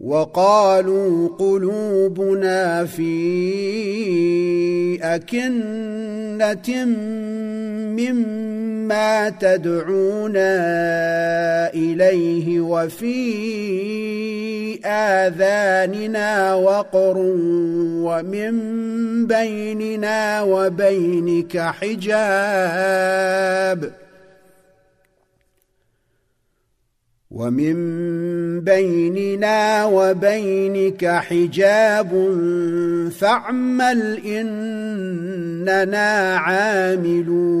وقالوا قلوبنا في أكنة مما تدعونا إليه وفي آذاننا وقر ومن بيننا وبينك حجاب ومن بيننا وبينك حجاب فاعمل إننا عاملون.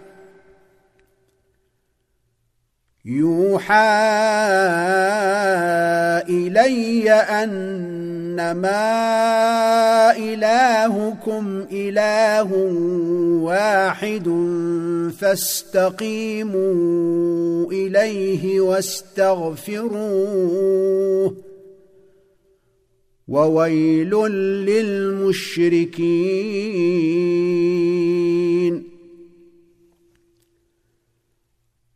يوحى إلي أنما إلهكم إله واحد فاستقيموا إليه واستغفروه وويل للمشركين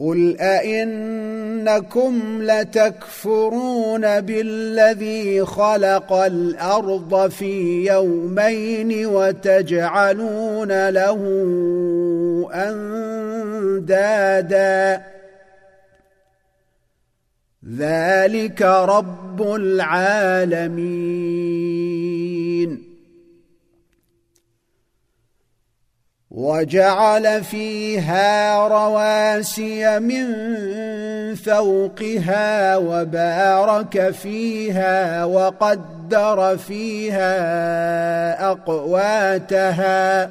قل ائنكم لتكفرون بالذي خلق الأرض في يومين وتجعلون له اندادا ذلك رب العالمين وجعل فيها رواسي من فوقها وبارك فيها وقدر فيها أقواتها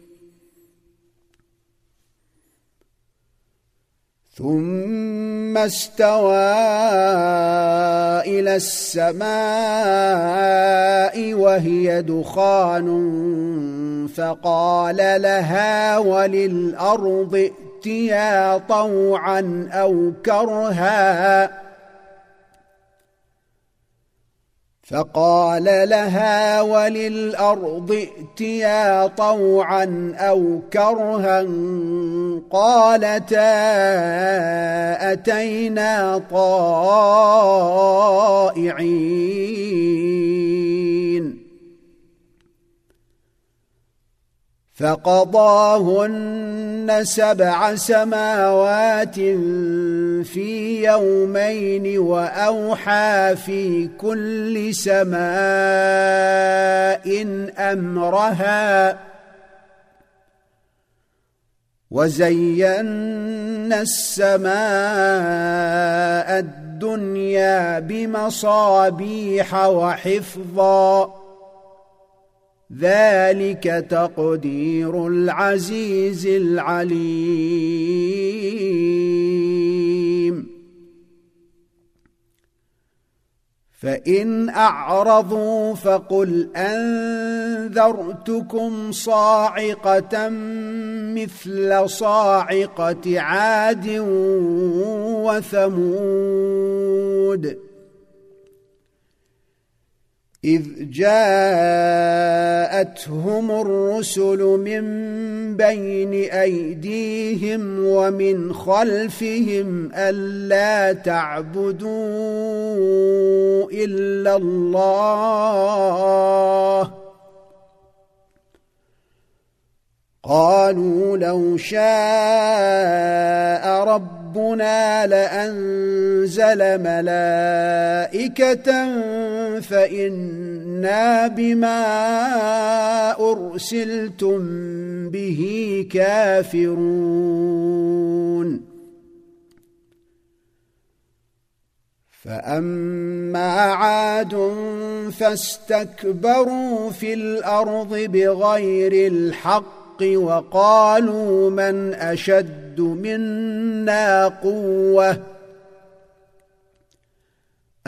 ثم استوى إلى السماء وهي دخان فقال لها وللأرض ائتيا طوعا أو كرها فقال لها وللأرض ائتيا طوعا أو كرها قالتا أتينا طائعين. فقضاهن سبع سماوات في يومين وأوحى في كل سماء أمرها وزينا السماء الدنيا بمصابيح وحفظا ذلك تقدير العزيز العليم. فإن أعرضوا فقل أنذرتكم صاعقة مثل صاعقة عاد وثمود. إذ جاءتهم الرسل من بين أيديهم ومن خلفهم ألا تعبدوا إلا الله. قالوا لو شاء ربنا لانزل ملائكه فانا بما ارسلتم به كافرون فاما عاد فاستكبروا في الأرض بغير الحق وقالوا من أشد منا قوة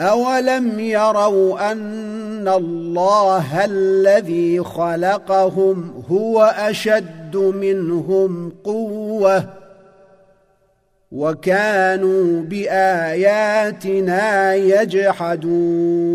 أولم يروا أن الله الذي خلقهم هو أشد منهم قوة وكانوا بآياتنا يجحدون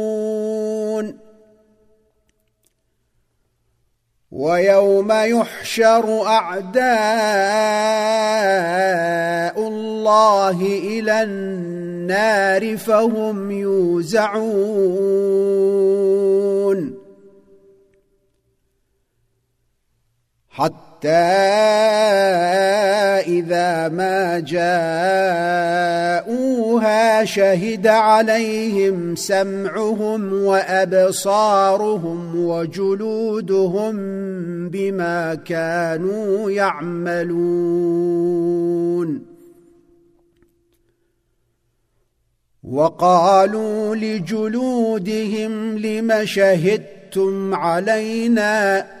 ويوم يحشر أعداء الله إلى النار فهم يوزعون. حتى حتى إذا ما جاءوها شهد عليهم سمعهم وأبصارهم وجلودهم بما كانوا يعملون. وقالوا لجلودهم لم شهدتم علينا؟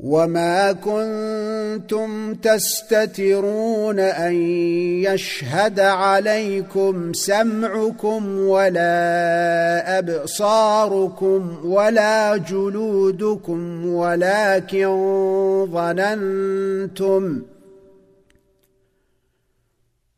وما كنتم تستترون ان يشهد عليكم سمعكم ولا ابصاركم ولا جلودكم ولكن ظننتم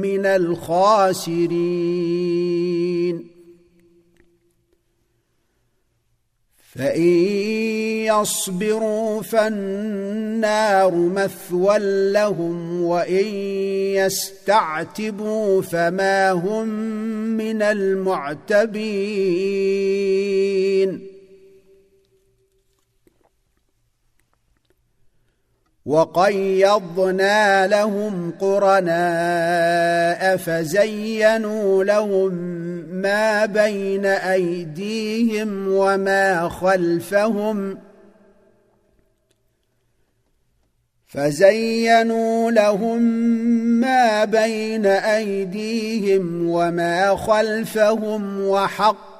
من الخاسرين. فإن يصبروا فالنار مثوى لهم وإن يستعتبوا فما هم من المعتبين. وقيضنا لهم قرناء فزينوا لهم ما بين أيديهم وما خلفهم فزينوا لهم ما بين أيديهم وما خلفهم وحق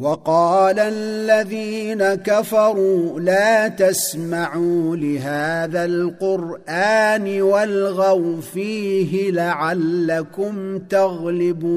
وقال الذين كفروا لا تسمعوا لهذا القرآن والغوا فيه لعلكم تغلبون.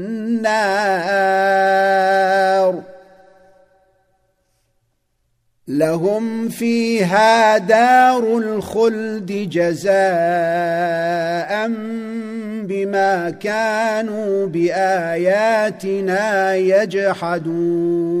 النار. لهم فيها دار الخلد جزاء بما كانوا بآياتنا يجحدون.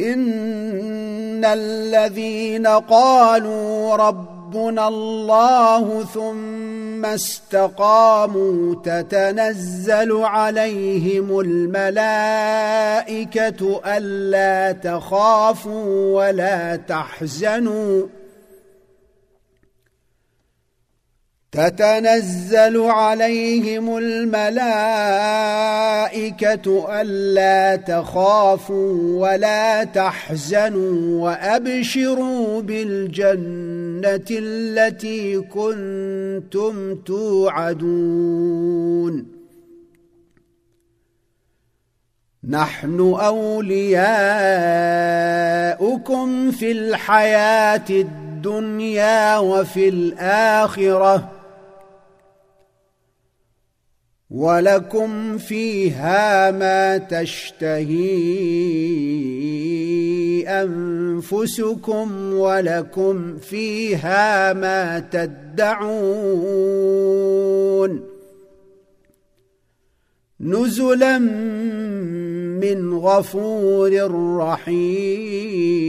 ان الذين قالوا ربنا الله ثم استقاموا تتنزل عليهم الملائكه الا تخافوا ولا تحزنوا تتنزل عليهم الملائكة ألا تخافوا ولا تحزنوا وأبشروا بالجنة التي كنتم توعدون. نحن أولياؤكم في الحياة الدنيا وفي الآخرة. ولكم فيها ما تشتهي أنفسكم ولكم فيها ما تدعون نزلا من غفور رحيم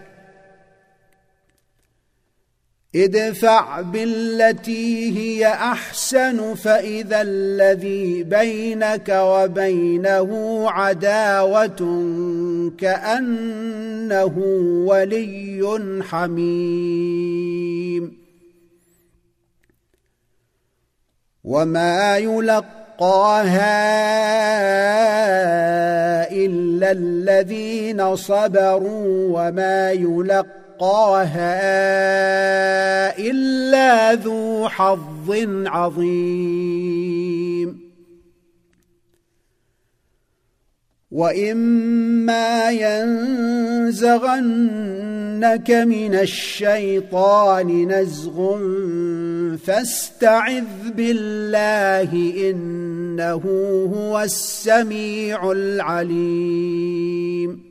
ادفع بالتي هي أحسن فإذا الذي بينك وبينه عداوة كأنه ولي حميم. وما يلقاها إلا الذين صبروا وما يلقاها إلا ذو حظ عظيم. وإما ينزغنك من الشيطان نزغ فاستعذ بالله إنه هو السميع العليم.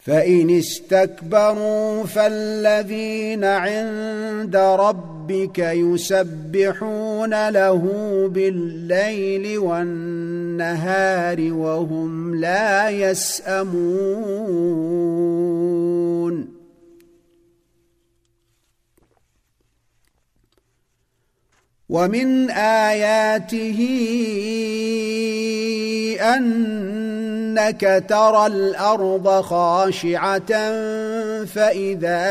فإن استكبروا فالذين عند ربك يسبحون له بالليل والنهار وهم لا يسأمون ومن آياته أنك ترى الأرض خاشعة فإذا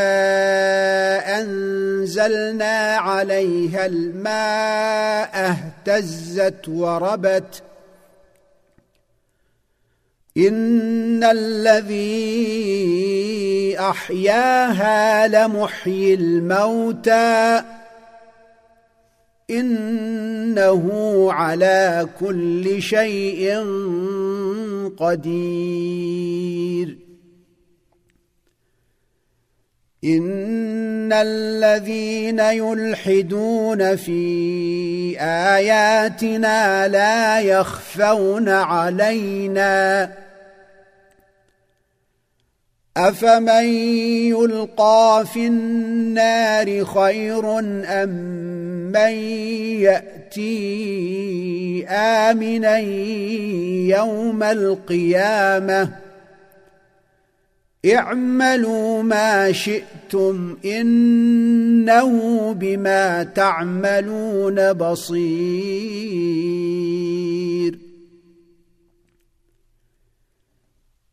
أنزلنا عليها الماء اهتزت وربت إن الذي أحياها لمحيي الموتى إنه على كل شيء قدير. إن الذين يلحدون في آياتنا لا يخفون علينا. أفمن يلقى في النار خير أم من ياتي امنا يوم القيامه اعملوا ما شئتم انه بما تعملون بصير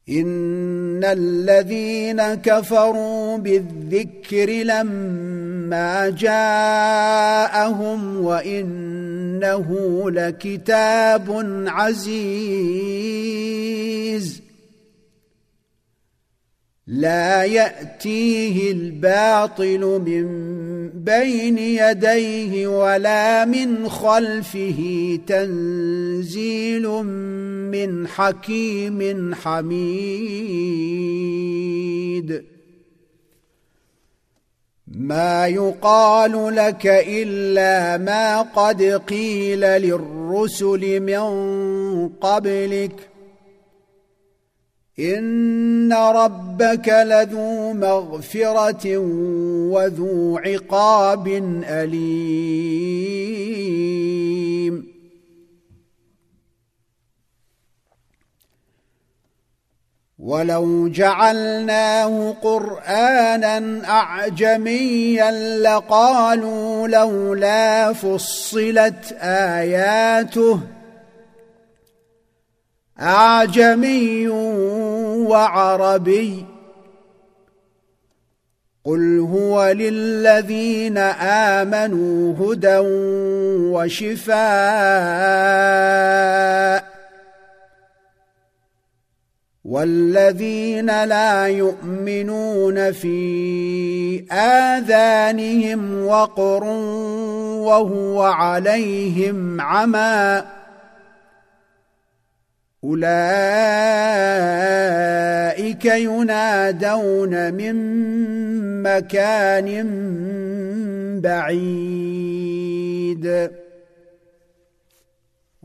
ان الذين كفروا بالذكر لما جاءهم وانه لكتاب عزيز. لا ياتيه الباطل من بين يديه ولا من خلفه تنزيل من حكيم حميد. ما يقال لك إلا ما قد قيل للرسل من قبلك. إن ربك لذو مغفرة وذو عقاب أليم. ولو جعلناه قرآنا أعجميا لقالوا لولا فصلت آياته أعجمي وعربي قل هو للذين آمنوا هدى وشفاء والذين لا يؤمنون في آذانهم وقر وهو عليهم عمى أولئك ينادون من مكان بعيد.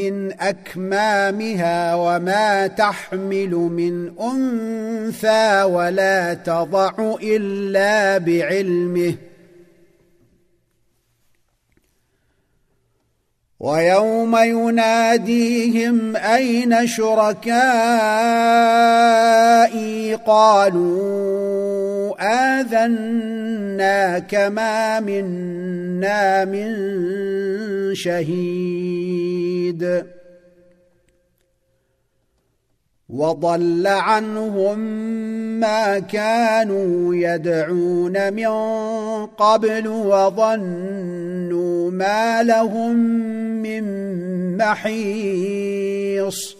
من أكمامها وما تحمل من أنثى ولا تضع إلا بعلمه. ويوم يناديهم أين شركائي؟ قالوا اذنا كما منا من شهيد. وضل عنهم ما كانوا يدعون من قبل وظنوا ما لهم من محيص.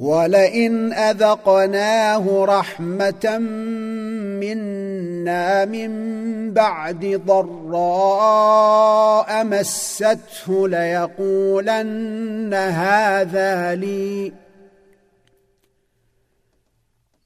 ولئن أذقناه رحمة منا من بعد ضراء مسته ليقولن هذا لي.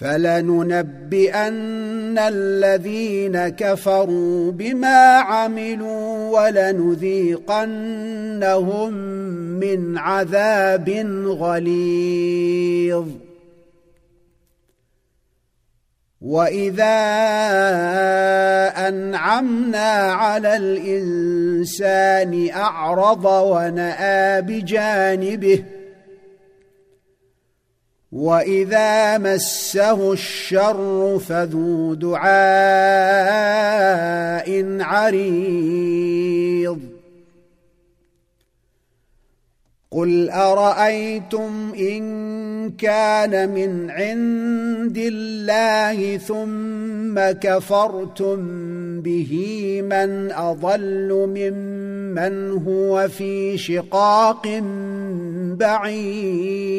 فلننبئن الذين كفروا بما عملوا ولنذيقنهم من عذاب غليظ. وإذا أنعمنا على الإنسان أعرض ونأى بجانبه واذا مسه الشر فذو دعاء عريض قل ارايتم ان كان من عند الله ثم كفرتم به من اضل ممن هو في شقاق بعيد